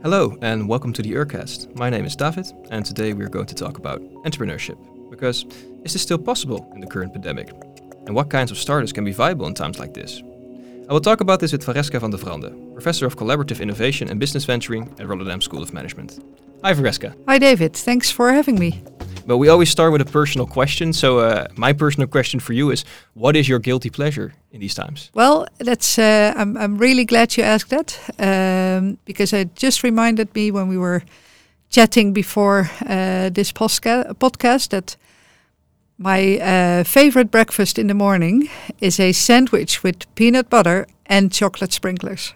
Hello, and welcome to the Urcast. My name is David, and today we're going to talk about entrepreneurship. Because is this still possible in the current pandemic? And what kinds of startups can be viable in times like this? I will talk about this with Vareska van de Vrande, Professor of Collaborative Innovation and Business Venturing at Rotterdam School of Management. Hi, Vareska. Hi, David. Thanks for having me. But we always start with a personal question. So, uh, my personal question for you is what is your guilty pleasure in these times? Well, that's, uh, I'm, I'm really glad you asked that um, because it just reminded me when we were chatting before uh, this posca- podcast that my uh, favorite breakfast in the morning is a sandwich with peanut butter and chocolate sprinklers.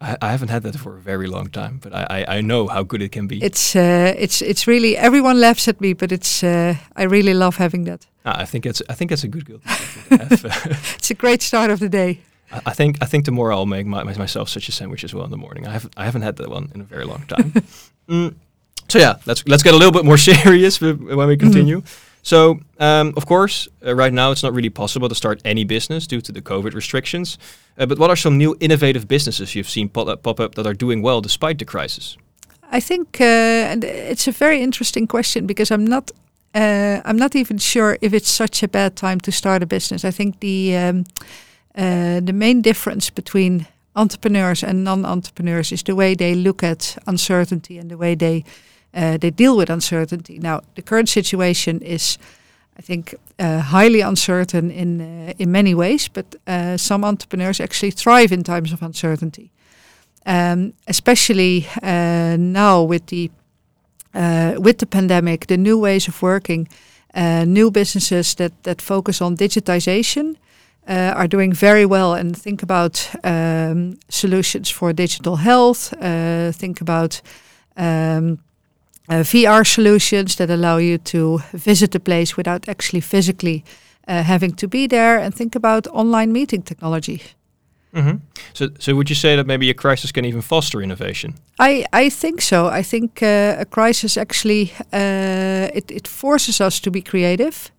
I, I haven't had that for a very long time, but I, I, I know how good it can be. It's uh, it's it's really everyone laughs at me, but it's uh, I really love having that. Ah, I think it's I think it's a good guilty pleasure to have. it's a great start of the day. I- think I think tomorrow I'll make my, myself such a sandwich as well in the morning. I haven't I haven't had that one in a very long time. mm. So yeah, let's let's get a little bit more serious w- when we continue. So um, of course, uh, right now it's not really possible to start any business due to the COVID restrictions. Uh, but what are some new innovative businesses you've seen pop up, pop up that are doing well despite the crisis? I think, uh, it's a very interesting question because I'm not, uh, I'm not even sure if it's such a bad time to start a business. I think the um, uh, the main difference between entrepreneurs and non-entrepreneurs is the way they look at uncertainty and the way they they deal with uncertainty. Now, the current situation is. I think uh, highly uncertain in uh, in many ways, but uh, some entrepreneurs actually thrive in times of uncertainty um, especially uh, now with the uh, with the pandemic, the new ways of working, uh, new businesses that that focus on digitization uh, are doing very well. And think about um, solutions for digital health. Uh, think about um, uh, VR solutions that allow you to visit the place without actually physically uh, having to be there. And think about online meeting technology. Mm-hmm. So, so would you say that maybe a crisis can even foster innovation? I, I think so. I think uh, a crisis actually uh, it, it forces us to be creative,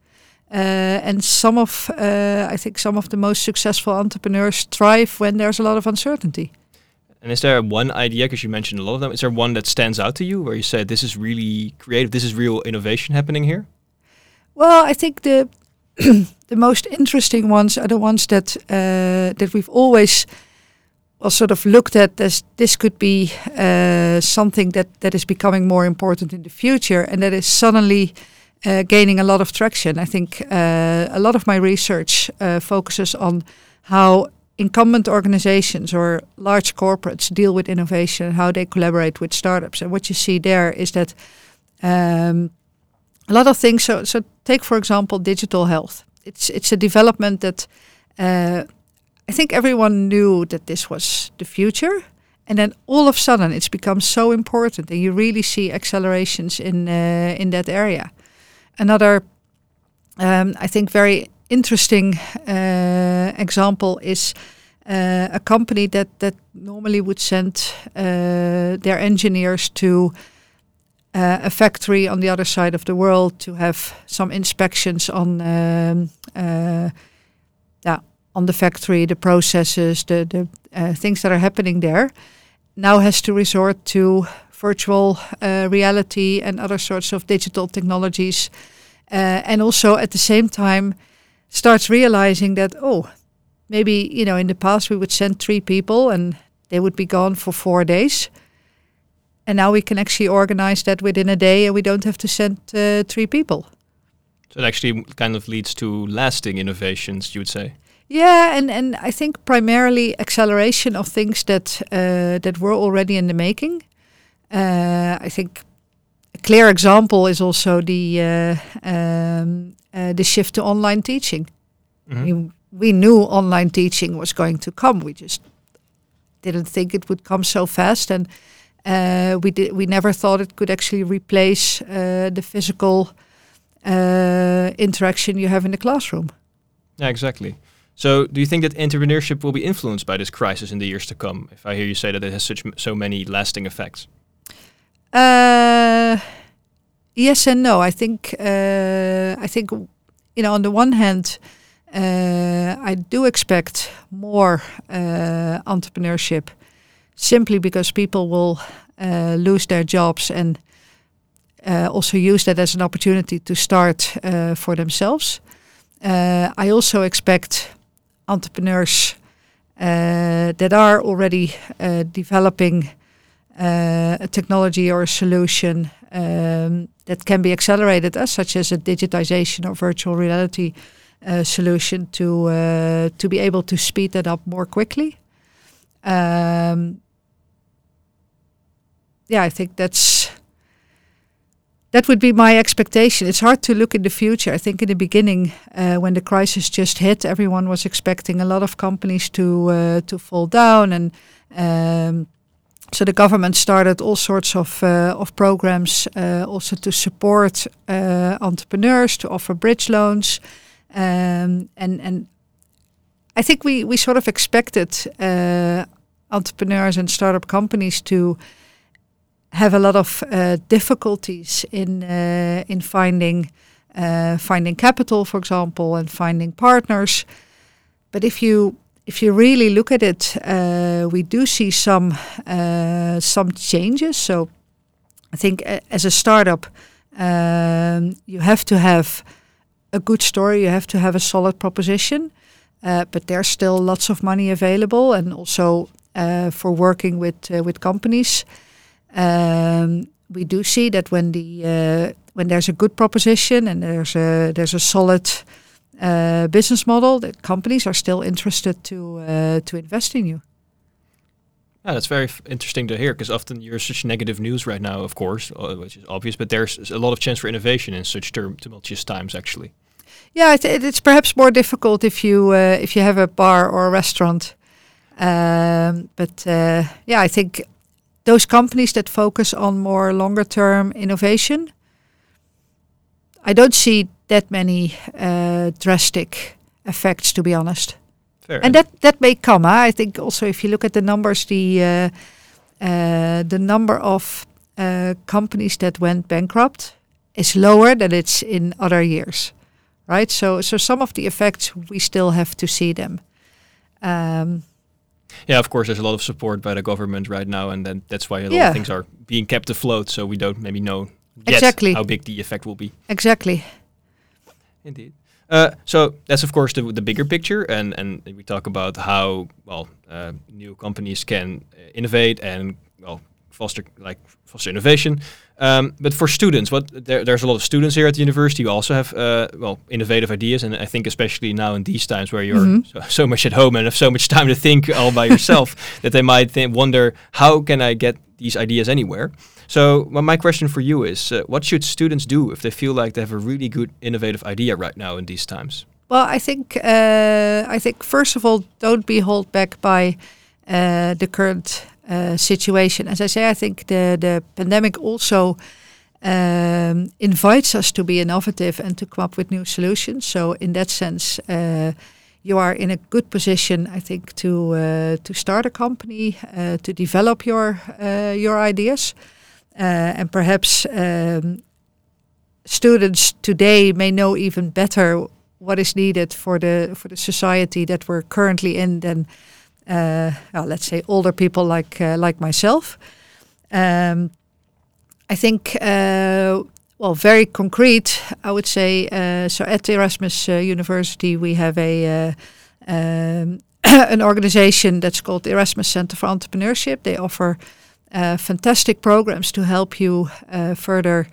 uh, and some of I think some of the most successful entrepreneurs thrive when there's a lot of uncertainty. And is there one idea, because you mentioned a lot of them, is there one that stands out to you where you say this is really creative, this is real innovation happening here? Well, I think the the most interesting ones are the ones that uh, that we've always well sort of looked at as this could be uh, something that that is becoming more important in the future, and that is suddenly. Uh, gaining a lot of traction. I think uh, a lot of my research uh, focuses on how incumbent organizations or large corporates deal with innovation and how they collaborate with startups. And what you see there is that um, a lot of things. So, so take for example digital health. It's it's a development that uh, I think everyone knew that this was the future, and then all of a sudden it's become so important, and you really see accelerations in uh, in that area. Another, um, I think, very interesting uh, example is. Uh, a company that that normally would send uh, their engineers to uh, a factory on the other side of the world to have some inspections on um, uh, yeah on the factory, the processes, the the uh, things that are happening there. Now has to resort to virtual reality and other sorts of digital technologies, and also at the same time starts realizing that oh maybe you know in the past we would send three people and they would be gone for four days and now we can actually organize that within a day and we don't have to send uh, three people. So it actually kind of leads to lasting innovations, you would say. Yeah, and, and I think primarily acceleration of things that uh, that were already in the making. Uh, I think clear example is also the uh, um, uh, the shift to online teaching. Mhm. We, we knew online teaching was going to come. We just didn't think it would come so fast, and uh, we did. We never thought it could actually replace uh, the physical uh, interaction you have in the classroom. Yeah, exactly. So, do you think that entrepreneurship will be influenced by this crisis in the years to come? If I hear you say that it has such m- so many lasting effects. Uh, yes and no. I think uh, I think you know on the one hand, uh, I do expect more uh, entrepreneurship, simply because people will uh, lose their jobs and uh, also use that as an opportunity to start uh, for themselves. Uh, I also expect entrepreneurs uh, that are already uh, developing a technology or a solution um, that can be accelerated, as such as a digitization or virtual reality uh, solution, to uh, to be able to speed that up more quickly. Um, yeah, I think that's that would be my expectation. It's hard to look in the future. I think in the beginning, uh, when the crisis just hit, everyone was expecting a lot of companies to uh, to fall down, and um, so the government started all sorts of uh, of programs uh, also to support uh, entrepreneurs, to offer bridge loans, um, and and I think we we sort of expected entrepreneurs and startup companies to have a lot of difficulties in in finding finding capital, for example, and finding partners. But if you if you really look at it, uh, we do see some uh, some changes. So I think as a startup, um, you have to have a good story. You have to have a solid proposition. Uh, but there's still lots of money available, and also for working with with companies. Um, we do see that when the uh, when there's a good proposition and there's a there's a solid uh, business model, that companies are still interested to uh, to invest in you. Yeah, that's very interesting to hear because often you're such negative news right now, of course, uh, which is obvious. But there's a lot of chance for innovation in such tumultuous times, actually. Yeah, it, it's perhaps more difficult if you uh, if you have a bar or a restaurant. Um, but uh, yeah, I think those companies that focus on more longer term innovation, I don't see that many uh, drastic effects, to be honest. Fair and that that may come. Huh? I think also if you look at the numbers, the uh, uh, the number of uh, companies that went bankrupt is lower than it's in other years, right? So so some of the effects we still have to see them. Um, yeah, of course, there's a lot of support by the government right now, and then that's why a lot yeah. of things are being kept afloat. So we don't maybe know exactly how big the effect will be. Exactly. Indeed. Uh, so that's of course the, the bigger picture, and and we talk about how well uh, new companies can uh, innovate and well foster like foster innovation. Um, but for students, what there, there's a lot of students here at the university who also have uh, well innovative ideas, and I think especially now in these times where you're mm-hmm. so, so, much at home and have so much time to think all by yourself, that they might th- wonder how can I get these ideas anywhere. So well, my question for you is, uh, what should students do if they feel like they have a really good innovative idea right now in these times? Well, I think uh, I think first of all, don't be held back by uh, the current uh, situation. As I say, I think the the pandemic also um, invites us to be innovative and to come up with new solutions. So in that sense, uh, you are in a good position, I think, to uh, to start a company, uh, to develop your uh, your ideas, and perhaps um, students today may know even better what is needed for the for the society that we're currently in than uh, well, let's say older people like uh, like myself. Um, I think uh, well, very concrete. I would say so. At Erasmus University, we have a um, an organization that's called the Erasmus Center for Entrepreneurship. They offer uh, fantastic programs to help you uh, further,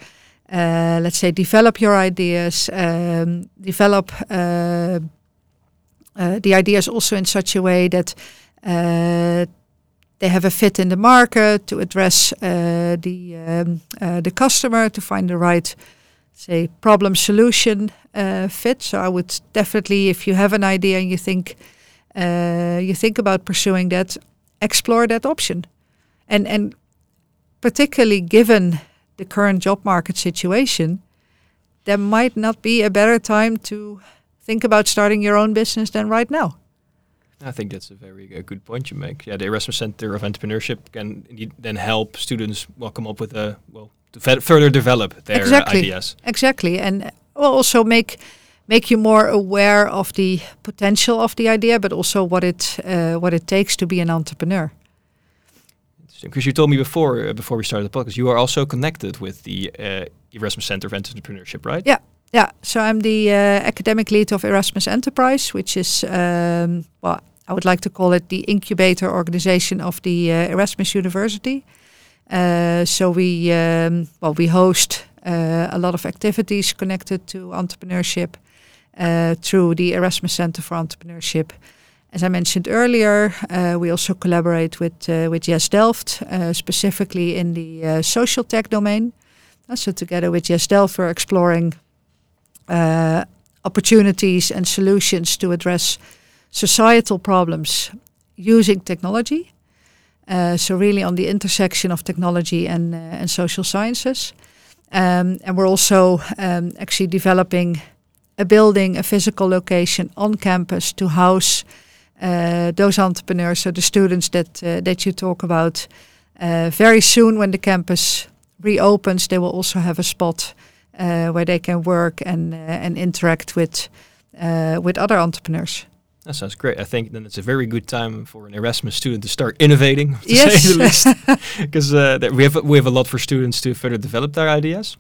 uh, let's say, develop your ideas, um, develop the ideas also in such a way that uh, they have a fit in the market to address uh, the um, uh, the customer to find the right say problem solution fit. So I would definitely, if you have an idea and you think you think about pursuing that, explore that option, and and particularly given the current job market situation, there might not be a better time to think about starting your own business than right now. I think that's a very uh, good point you make. Yeah, the Erasmus Center of Entrepreneurship can then help students well come up with a well to further develop their exactly. ideas. Exactly, and also make make you more aware of the potential of the idea, but also what it uh, what it takes to be an entrepreneur. Because you told me before, uh, before we started the podcast, you are also connected with the uh, Erasmus Center of Entrepreneurship, right? Yeah, yeah. So I'm the uh, academic lead of Erasmus Enterprise, which is um, well, I would like to call it the incubator organization of the uh, Erasmus University. Uh, so we um, well we host uh, a lot of activities connected to entrepreneurship through the Erasmus Center for Entrepreneurship. As I mentioned earlier, uh, we also collaborate with uh, with Yes Delft, uh, specifically in the social tech domain. so together with Yes Delft, we're exploring opportunities and solutions to address societal problems using technology. Uh, so really on the intersection of technology and uh, and social sciences, um, and we're also um, actually developing a building, a physical location on campus to house uh, those entrepreneurs, so the students that uh, that you talk about. Uh, very soon, when the campus reopens, they will also have a spot uh, where they can work and and interact with with other entrepreneurs. That sounds great. I think then it's a very good time for an Erasmus student to start innovating, to yes. say the least, because uh, we have we have a lot for students to further develop their ideas.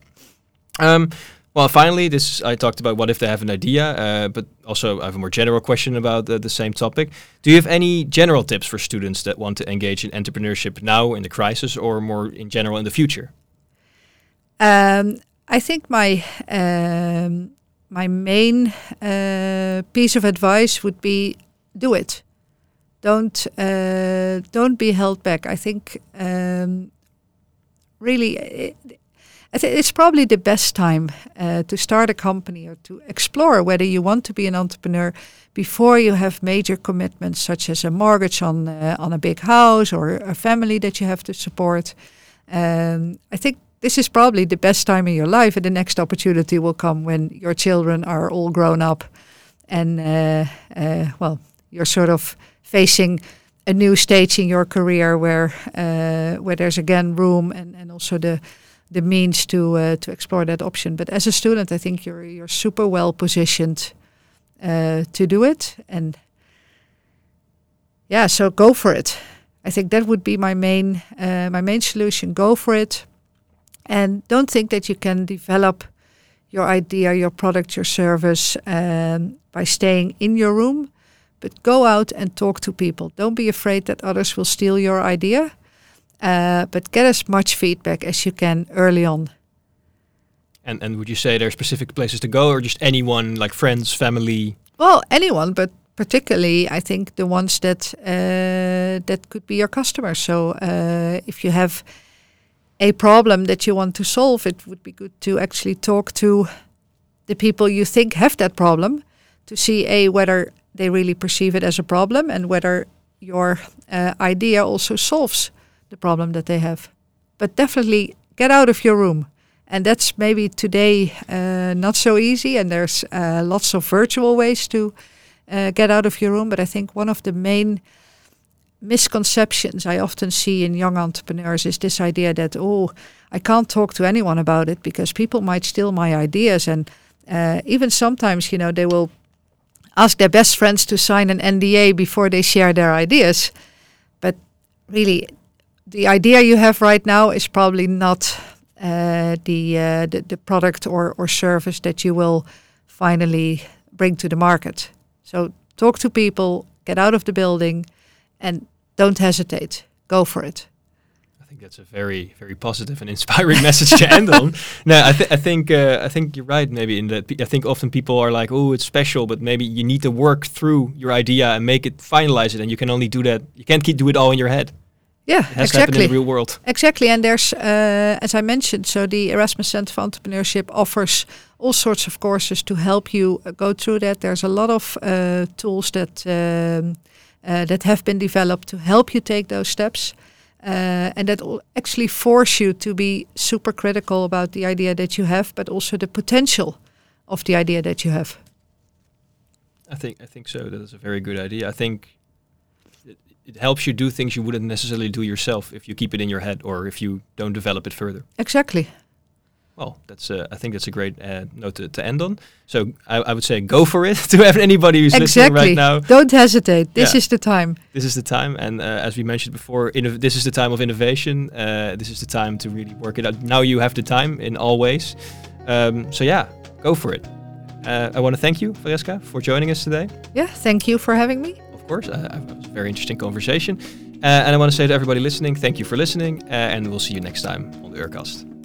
Um, well, finally, this I talked about what if they have an idea, uh, but also I have a more general question about the same topic. Do you have any general tips for students that want to engage in entrepreneurship now in the crisis, or more in general in the future? Um, I think my um, my main uh, piece of advice would be do it. Don't uh, don't be held back. I think um, really it, it's probably the best time uh, to start a company or to explore whether you want to be an entrepreneur before you have major commitments such as a mortgage on uh, on a big house or a family that you have to support. Um, I think this is probably the best time in your life, and the next opportunity will come when your children are all grown up, and uh, uh, well, you're sort of facing a new stage in your career where uh, where there's again room and, and also the the means to uh, to explore that option. But as a student, I think you're you're super well positioned uh, to do it, and yeah, so go for it. I think that would be my main uh, my main solution. Go for it, and don't think that you can develop your idea, your product, your service um, by staying in your room. But go out and talk to people. Don't be afraid that others will steal your idea uh, but get as much feedback as you can early on. And and would you say there are specific places to go, or just anyone, like friends, family? Well, anyone, but particularly I think the ones that uh, that could be your customers. So uh, if you have a problem that you want to solve, it would be good to actually talk to the people you think have that problem to see a whether they really perceive it as a problem and whether your uh, idea also solves the problem that they have. But definitely get out of your room. And that's maybe today uh, not so easy, and there's uh, lots of virtual ways to uh, get out of your room. But I think one of the main misconceptions I often see in young entrepreneurs is this idea that, oh, I can't talk to anyone about it because people might steal my ideas. And uh, even sometimes, you know, they will ask their best friends to sign an NDA before they share their ideas. But really, the idea you have right now is probably not uh, the, uh, the, the product or or service that you will finally bring to the market. So talk to people, get out of the building, and don't hesitate. Go for it. I think that's a very very positive and inspiring message to end on. No, I, th- I think uh, I think you're right. Maybe in that I think often people are like, oh, it's special, but maybe you need to work through your idea and make it finalize it, and you can only do that. You can't keep do it all in your head. Yeah, it has exactly. in the real world. Exactly, and there's, uh, as I mentioned, so the Erasmus Center for Entrepreneurship offers all sorts of courses to help you uh, go through that. There's a lot of uh, tools that um, uh, that have been developed to help you take those steps, uh, and that will actually force you to be super critical about the idea that you have, but also the potential of the idea that you have. I think I think so. That is a very good idea. I think it helps you do things you wouldn't necessarily do yourself if you keep it in your head or if you don't develop it further. Exactly. well, that's uh, I think that's a great uh, note to, to end on. So I, I would say go for it. to have anybody who's listening right now, Don't hesitate. This Yeah. is the time. this is the time. And uh, as we mentioned before, this is the time of innovation. Uh, this is the time to really work it out. Now you have the time in all ways. Um, so yeah, go for it. Uh, I want to thank you, Vareska, for joining us today. Yeah. Thank you for having me. Of course, uh, it was a very interesting conversation. Uh, and I want to say to everybody listening, thank you for listening, uh, and we'll see you next time on the Urcast.